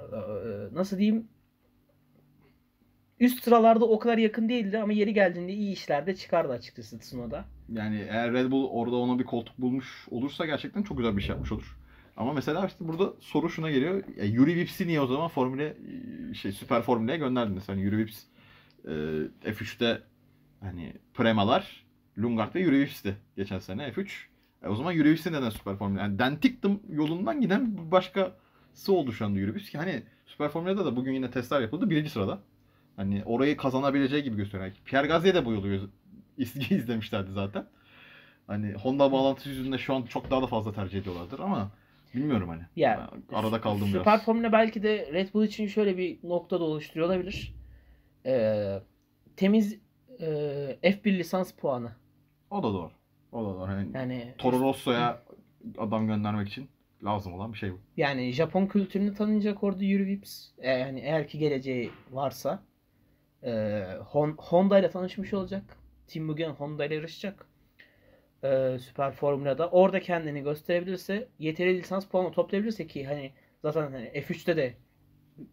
nasıl diyeyim üst sıralarda o kadar yakın değildi ama yeri geldiğinde iyi işlerde çıkardı açıkçası Tsunoda. Yani eğer Red Bull orada ona bir koltuk bulmuş olursa gerçekten çok güzel bir şey yapmış olur. Ama mesela işte burada soru şuna geliyor. Ya Yuri Vips'i niye o zaman Formüle şey Süper Formüle'ye gönderdiniz? Hani Yuri Vips e, F3'te hani Premalar, Lungard ve Vips'ti geçen sene F3. E, o zaman Vips'i neden Süper Formüle? Yani Dentiktim yolundan giden başkası oldu şu anda Vips ki hani Süper Formüle'de de bugün yine testler yapıldı birinci sırada. Hani orayı kazanabileceği gibi gösteriyor. Yani Pierre Gasly de bu yolu izlemişlerdi zaten. Hani Honda bağlantısı yüzünden şu an çok daha da fazla tercih ediyorlardır ama bilmiyorum hani. Ya, arada kaldım Süper biraz. Formula belki de Red Bull için şöyle bir nokta da oluşturuyor olabilir. E, temiz e, F1 lisans puanı. O da doğru. O da doğru. Hani Yani Toro Rosso'ya adam göndermek için lazım olan bir şey bu. Yani Japon kültürünü tanıyacak orada Yuri Vips. E, yani eğer ki geleceği varsa e, Hon- Honda ile tanışmış olacak. Tim Mugen Honda ile yarışacak. E, Süper Formula'da. Orada kendini gösterebilirse, yeterli lisans puanı toplayabilirse ki hani zaten hani F3'te de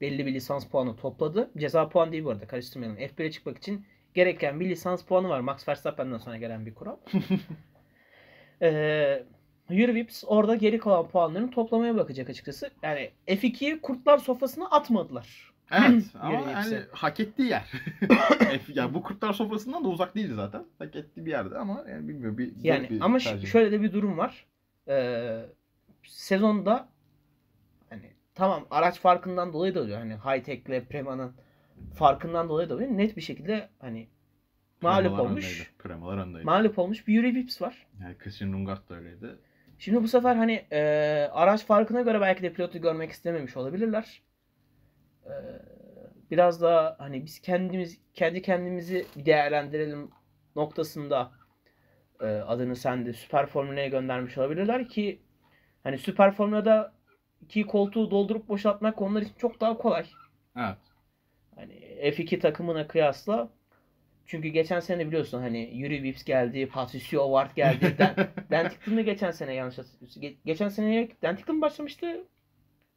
belli bir lisans puanı topladı. Ceza puanı değil bu arada karıştırmayalım. F1'e çıkmak için gereken bir lisans puanı var. Max Verstappen'den sonra gelen bir kural. Eee Yuri Vips orada geri kalan puanlarını toplamaya bakacak açıkçası. Yani F2'yi kurtlar sofrasına atmadılar. Evet ama yani hak ettiği yer. yani bu kurtlar sofrasından da uzak değildi zaten. Hak ettiği bir yerde ama yani bilmiyorum bir Yani bir ama tercih. şöyle de bir durum var. Eee, sezonda hani tamam araç farkından dolayı da oluyor. Hani high tech ile Prema'nın farkından dolayı da. Net bir şekilde hani mağlup Premalar olmuş. öndeydi. Premalar öndeydi. Mağlup olmuş bir Yuri Vips var. yani Christian Lungard da öyleydi. Şimdi bu sefer hani e, araç farkına göre belki de pilotu görmek istememiş olabilirler. E, biraz daha hani biz kendimiz kendi kendimizi değerlendirelim noktasında e, adını sen de Süper Formüla'ya göndermiş olabilirler ki hani Süper Formula'da iki koltuğu doldurup boşaltmak onlar için çok daha kolay. Evet. Hani F2 takımına kıyasla çünkü geçen sene biliyorsun hani Yuri Vips geldi, Patricio Ward geldi. Dan Tickton da geçen sene yanlış. Ge- geçen sene Dan Tickton mı başlamıştı?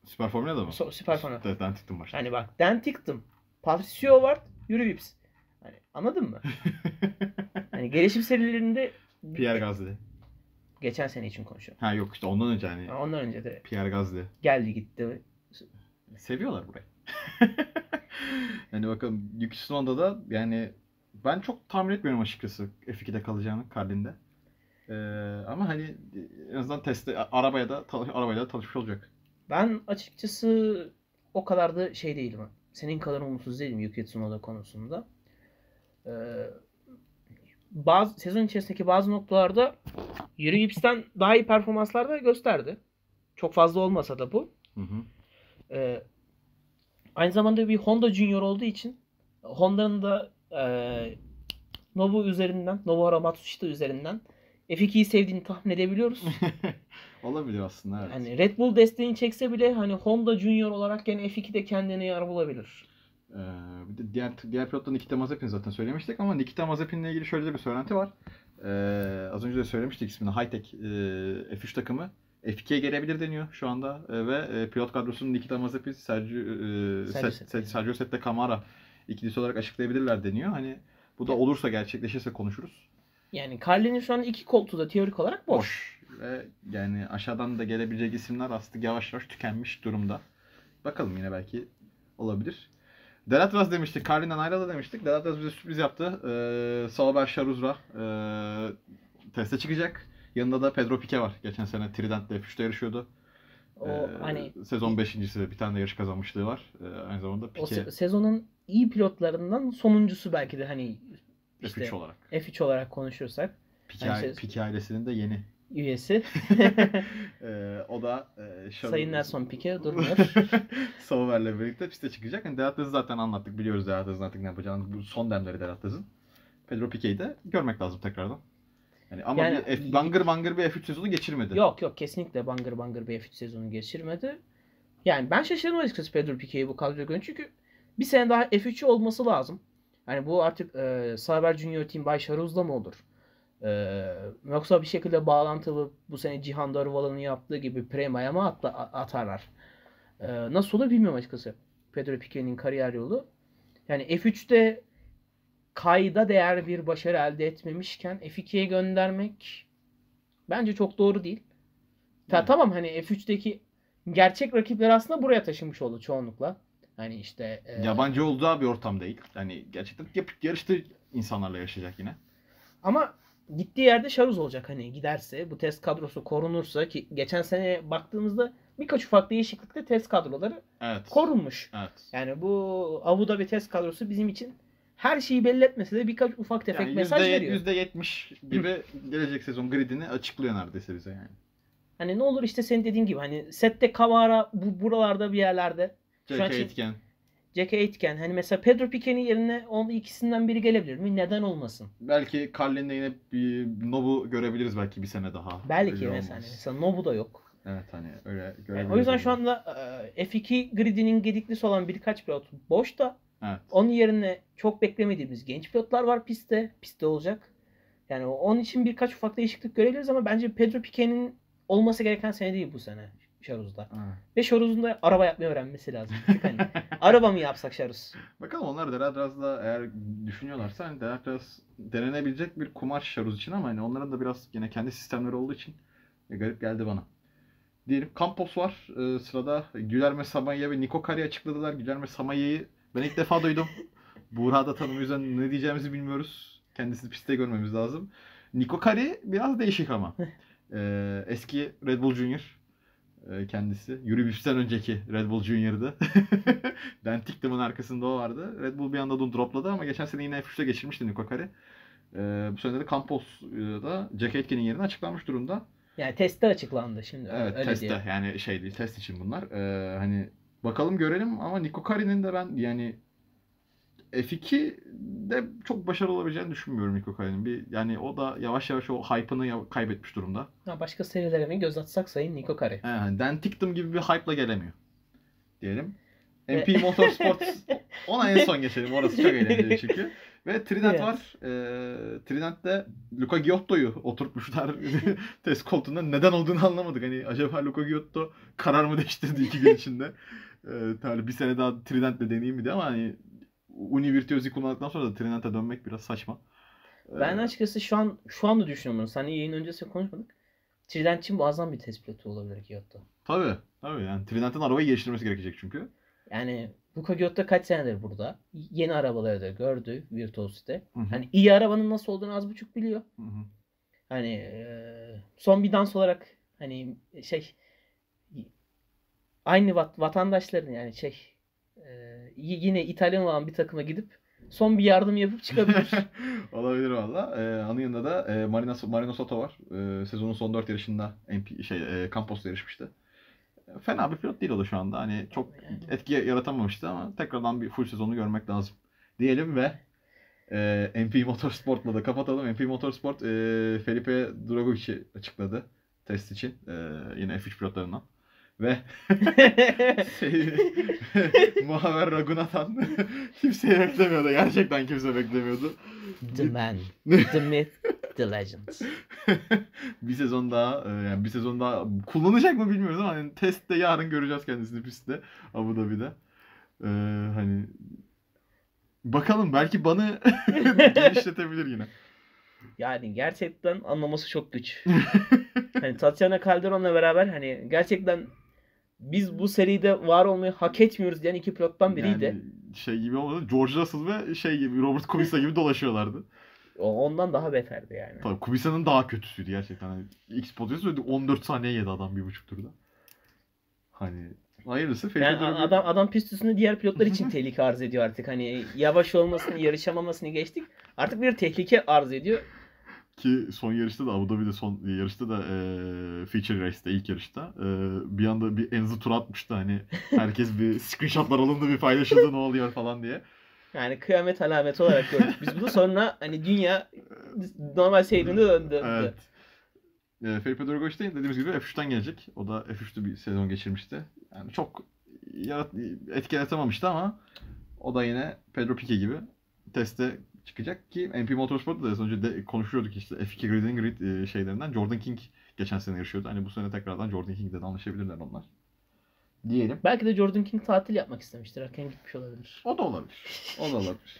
Süper Formula'da mı? So- Süper Formula. Evet, ben tıktım başta. Hani bak Dan Tickton, Patricio Ward, Yuri Vips. Hani anladın mı? Hani gelişim serilerinde Pierre Gasly. geçen sene için konuşuyorum. Ha yok işte ondan önce hani Ha, Ondan önce de Pierre Gasly. geldi gitti. Seviyorlar burayı. yani bakalım Yuki Tsunoda da yani ben çok tahmin etmiyorum açıkçası F2'de kalacağını Carlin'de. Ee, ama hani en azından testte arabaya da arabayla da tanışmış olacak. Ben açıkçası o kadar da şey değilim. Senin kadar umutsuz değilim Yuki Tsunoda konusunda. Ee, bazı sezon içerisindeki bazı noktalarda Yuri Vips'ten daha iyi performanslar da gösterdi. Çok fazla olmasa da bu. Hı hı. Ee, aynı zamanda bir Honda Junior olduğu için Honda'nın da e, Nobu üzerinden, Nobuhara Matsushita üzerinden F2'yi sevdiğini tahmin edebiliyoruz. Olabilir aslında evet. Hani Red Bull desteğini çekse bile hani Honda Junior olarak gene F2'de kendine yer bulabilir. Ee, bir de diğer diğer pilottan Nikita Mazepin zaten söylemiştik ama Nikita Mazepin'le ilgili şöyle de bir söylenti var. Ee, az önce de söylemiştik ismini. Hightech e, F3 takımı F2'ye gelebilir deniyor şu anda E, ve e, pilot kadrosunu Nikita Mazepin, Sergio, e, Sergio Set- Sette. Set- Sergio Sette Camara ikilisi olarak açıklayabilirler deniyor. Hani bu da olursa gerçekleşirse konuşuruz. Yani Carlin'in şu an iki koltuğu da teorik olarak boş. Boş. Ve yani aşağıdan da gelebilecek isimler aslında yavaş yavaş tükenmiş durumda. Bakalım yine belki olabilir. Delatras demiştik. Carlin'den ayrıldı demiştik. Delatras bize sürpriz yaptı. Ee, Sauber Charuzra e, teste çıkacak. Yanında da Pedro Piquet var. Geçen sene Trident'te F3'te yarışıyordu. O Ee, hani Sezon 5.si bir tane de yarış kazanmışlığı var. Ee, aynı zamanda o Piquet se- sezonun iyi pilotlarından sonuncusu belki de hani işte F3 olarak. F3 olarak konuşursak Piquet, Yani şey- Piquet ailesinin de yeni. üyesi Ee, o da e, Charuz- Sayın Nelson Piquet durmuyor. Sauber'le birlikte piste çıkacak. Yani Delatraz'ı zaten anlattık. Biliyoruz Delatraz'ın artık ne yapacağını. Bu son demleri Delatraz'ın. Pedro Piquet'i de görmek lazım tekrardan. Yani ama Yani- bir bangır bangır bir F3 sezonu geçirmedi. yok yok kesinlikle bangır bangır bir F3 sezonu geçirmedi. Yani ben şaşırdım açıkçası Pedro Piquet'i bu kadroya görünce çünkü bir sene daha F3'ü olması lazım. Yani bu artık e, Sauber Junior Team Bay Charuz'la mı olur? E, yoksa bir şekilde bağlantılı bu sene Cihan Darıvalı'nın yaptığı gibi Prema'ya mı atla, atarlar? E, nasıl olur bilmiyorum açıkçası. Pedro Piquet'in kariyer yolu. Yani F3'te kayda değer bir başarı elde etmemişken F2'ye göndermek bence çok doğru değil. Ta, Evet. Tamam hani F3'teki gerçek rakipler aslında buraya taşınmış oldu çoğunlukla. Hani işte e, Yabancı olacağı bir ortam değil. Yani gerçekten yarışta insanlarla yaşayacak yine. ama gittiği yerde şaruz olacak hani giderse bu test kadrosu korunursa ki geçen sene baktığımızda birkaç ufak değişiklikte test kadroları Evet. korunmuş. Evet. Yani bu Abu Dhabi test kadrosu bizim için her şeyi belli etmese de birkaç ufak tefek Yani mesaj veriyor. %70 gibi gelecek sezon gridini açıklıyor neredeyse bize yani. Hani ne olur işte senin dediğin gibi hani sette Kamara bu buralarda bir yerlerde. Şu için- Etken. Jack Aitken hani mesela Pedro Piquet'in yerine onun ikisinden biri gelebilir mi? Neden olmasın? Belki Carlin'de yine bir Nobu görebiliriz belki bir sene daha. Belki mesela. Mesela Nobu da yok. Evet hani öyle Yani görebiliriz. o yüzden şu onu. anda e, F2 gridinin gediklisi olan birkaç pilot boş da Evet. onun yerine çok beklemediğimiz genç pilotlar var pistte. Pistte olacak. Yani onun için birkaç ufak değişiklik görebiliriz ama bence Pedro Piquet'in olması gereken sene değil bu sene Şaruz'da. Evet. Ve Şaruz'un da araba yapmayı öğrenmesi lazım. Hani araba mı yapsak Şaruz? Bakalım onlar Deladraz'da eğer düşünüyorlarsa hani Deladraz denenebilecek bir kumar şaruz için ama hani onların da biraz yine kendi sistemleri olduğu için e, garip geldi bana. Diyelim Campos var. Ee, sırada Gülerme Samaya ve Niko Kari açıkladılar. Gülerme Samaya'yı ben ilk defa duydum. Buğra da tanım o yüzden ne diyeceğimizi bilmiyoruz. Kendisini pistte görmemiz lazım. Niko Kari biraz değişik ama. Ee, eski Red Bull Junior e, kendisi. Yuri Vipps'ten önceki Red Bull Junior'dı. Dan Ticktum'un arkasında o vardı. Red Bull bir anda onu dropladı ama geçen sene yine F3'te geçirmişti Niko Kari. Ee, bu sene de Campos e, Jack Aitken'in yerine açıklanmış durumda. Yani testte açıklandı şimdi. Evet öyle testte diyelim. yani şey değil test için bunlar. Ee, hani bakalım görelim ama Niko Kari'nin de ben yani F2'de çok başarılı olabileceğini düşünmüyorum Niko Kaya'nın. Bir yani o da yavaş yavaş o hype'ını kaybetmiş durumda. Ha, başka serilere mi göz atsak sayın Niko Kare. Yani Dan Ticktum gibi bir hype'la gelemiyor. Diyelim. MP Motorsport ona en son geçelim. Orası çok eğlenceli çünkü. Ve Trinant Evet. var. Ee, Trinant'te Luca Giotto'yu oturtmuşlar test koltuğunda. Neden olduğunu anlamadık. Hani acaba Luca Giotto karar mı değiştirdi iki gün içinde? Ee, hani bir sene daha Trinant'le deneyeyim mi diye ama hani Uni Virtuosi kullandıktan sonra da Trinant'a dönmek biraz saçma. Ee, Ben açıkçası şu an şu anda düşünüyorum bunu. Seninle yayın öncesi konuşmadık. Trident için muazzam bir test pilotu olabilir Giotto. Tabii. Tabii yani Trinant'ın arabayı geliştirmesi gerekecek çünkü. Yani Luka Giotto kaç senedir burada. Yeni arabaları da gördü hı. Hani iyi arabanın nasıl olduğunu az buçuk biliyor. Hı hı. Hani eee, son bir dans olarak hani şey aynı vat, vatandaşların yani şey y- yine İtalyan olan bir takıma gidip son bir yardım yapıp çıkabilir. Olabilir valla. Ee, onun yanında da e, Marino, Marino Soto var. Ee, sezonun son 4 yarışında MP, şey, e, Campos'ta yarışmıştı. E, Fena bir pilot değil o da şu anda. Hani çok Yani. etki yaratamamıştı ama tekrardan bir full sezonu görmek lazım. Diyelim ve e, MP Motorsport'la da kapatalım. MP Motorsport e, Felipe Dragovic'i açıkladı test için. E, yine F3 pilotlarından. Ve şey, Muhaver Ragunathan kimseyi beklemiyordu. Gerçekten kimse beklemiyordu. The man, the myth, the legend. bir sezon daha e, yani bir sezon daha kullanacak mı bilmiyoruz ama hani testte yarın göreceğiz kendisini pistte Abu Dhabi'de. Ee, hani bakalım belki banı genişletebilir yine. Yani gerçekten anlaması çok güç. hani Tatiana Calderon'la beraber hani gerçekten biz bu seride var olmayı hak etmiyoruz diyen iki pilottan biriydi. Yani şey gibi olmadı. George Russell ve şey gibi Robert Kubica gibi dolaşıyorlardı. Ondan daha beterdi yani. Tabii Kubica'nın daha kötüsüydü gerçekten. Hani X söyledi 14 saniye yedi adam bir buçuk turda. Hani hayırlısı. Yani Drago- adam adam pist üstünde diğer pilotlar için tehlike arz ediyor artık. Hani yavaş olmasını, yarışamamasını geçtik. Artık bir tehlike arz ediyor. Ki son yarışta da Abu Dhabi'de son yarışta da e, feature race'te ilk yarışta e, bir anda bir Enzo tur atmıştı hani herkes bir screenshotlar alındı bir paylaşıldı ne oluyor falan diye. Yani kıyamet alameti olarak gördük biz bunu. Sonra hani dünya normal seyrinde döndü. Evet. E, Felipe Drogovic de dediğimiz gibi F3'ten gelecek. O da F3'te bir sezon geçirmişti. Yani çok yarat etki yaratamamıştı ama o da yine Pedro Pique gibi teste çıkacak ki MP Motorsport'ta da az önce de konuşuyorduk işte F2 Grid and Grid e, şeylerinden. Jordan King geçen sene yarışıyordu. Hani bu sene tekrardan Jordan King'le de anlaşabilirler onlar. Diyelim. Belki de Jordan King tatil yapmak istemiştir. Erken gitmiş olabilir. O da olabilir. O da olabilir.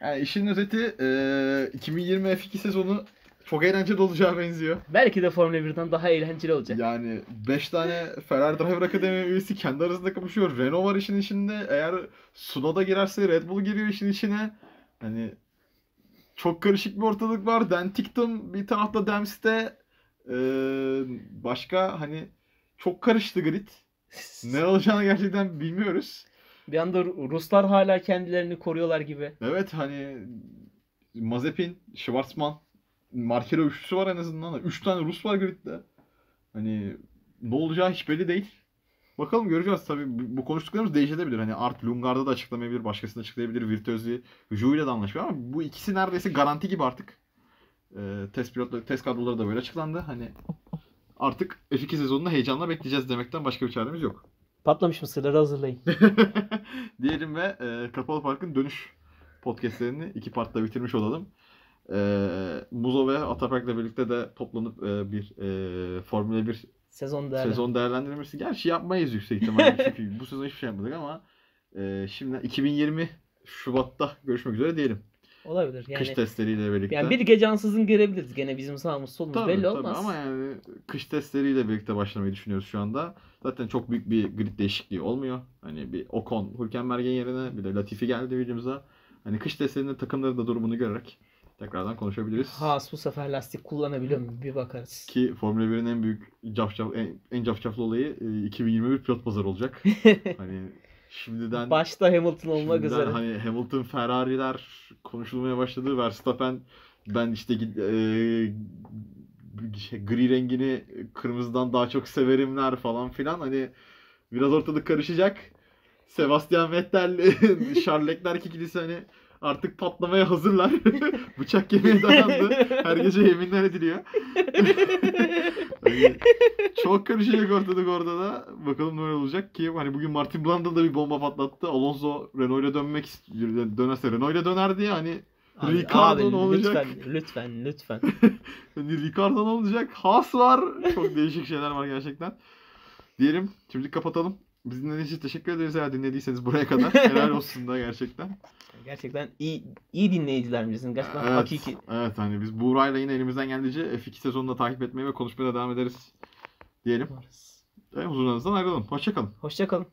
Yani işin özeti e, 2020 F2 sezonu çok eğlenceli olacağı benziyor. Belki de Formula 1'den daha eğlenceli olacak. Yani 5 tane Ferrari Driver Akademi üyesi kendi arasında kapışıyor. Renault var işin içinde. Eğer Sunoda girerse Red Bull giriyor işin içine. Hani çok karışık bir ortalık var. Dan Ticktum bir tarafta Dempsey'de ee, başka hani çok karıştı grid. Ne olacağını gerçekten bilmiyoruz. Bir anda Ru- Ruslar hala kendilerini koruyorlar gibi. Evet hani Mazepin, Schwarzman, Markero üçlüsü var en azından. Üç tane Rus var gridde. Hani ne olacağı hiç belli değil. Bakalım göreceğiz tabii bu konuştuklarımız değişebilir. Hani Art Lungard'da da açıklamayabilir, başkasını açıklayabilir. Virtuosi, Jou ile de anlaşmıyor ama bu ikisi neredeyse garanti gibi artık. Ee, test pilotları, test kadroları da böyle açıklandı. Hani artık F2 sezonunda heyecanla bekleyeceğiz demekten başka bir çaremiz yok. Patlamış mısırları hazırlayın. Diyelim ve e, Kapalı Park'ın dönüş podcastlerini iki partta bitirmiş olalım. E, Muzo ve Atapark'la birlikte de toplanıp e, bir e, Formula 1 Sezon değerli. sezon değerlendirmesi. Gerçi yapmayız yüksek ihtimalle çünkü bu sezon hiçbir şey yapmadık ama e, şimdi 2020 Şubat'ta görüşmek üzere diyelim. Olabilir. Kış Yani, testleriyle birlikte. yani bir gece ansızın girebiliriz. Gene bizim sağımız solumuz Tabii, belli tabii. olmaz. Ama yani kış testleriyle birlikte başlamayı düşünüyoruz şu anda. Zaten çok büyük bir grid değişikliği olmuyor. Hani bir Ocon, Hülkenberg'in yerine bir de Latifi geldi videomuza. Hani kış testlerinde takımların da durumunu görerek tekrardan konuşabiliriz. Haas bu sefer lastik kullanabiliyor mu? Bir bakarız. Ki Formula 1'in en büyük cafcaf, en, en cafcaflı olayı e, 2021 pilot pazarı olacak. hani şimdiden Başta Hamilton olmak üzere. hani Hamilton, Ferrari'ler konuşulmaya başladı. Verstappen ben işte e, şey, gri rengini kırmızıdan daha çok severimler falan filan. Hani biraz ortalık karışacak. Sebastian Vettel, Charles Leclerc ikilisi hani artık patlamaya hazırlar. Bıçak yemeye dayandı. Her gece yeminler ediliyor. Hani çok karışacak ortalık orada da. Bakalım ne olacak ki. Hani bugün Martin Brundle da bir bomba patlattı. Alonso Renault'la dönmek istiyor. Dönerse Renault'la döner diye hani Abi, Ricardo ne olacak? Lütfen, lütfen, lütfen. Hani Ricardo ne olacak? Haas var. Çok değişik şeyler var gerçekten. Diyelim. Şimdi kapatalım. Biz dinlediğiniz için teşekkür ederiz eğer dinlediyseniz buraya kadar. Helal olsun da gerçekten. Gerçekten iyi iyi dinleyicilerimizin. Gerçekten Evet, hakiki. evet hani biz Buğra'yla yine elimizden geldiğince F2 sezonunda takip etmeye ve konuşmaya da devam ederiz diyelim. Evet, huzurlarınızdan ayrılalım. Hoşçakalın. Hoşçakalın.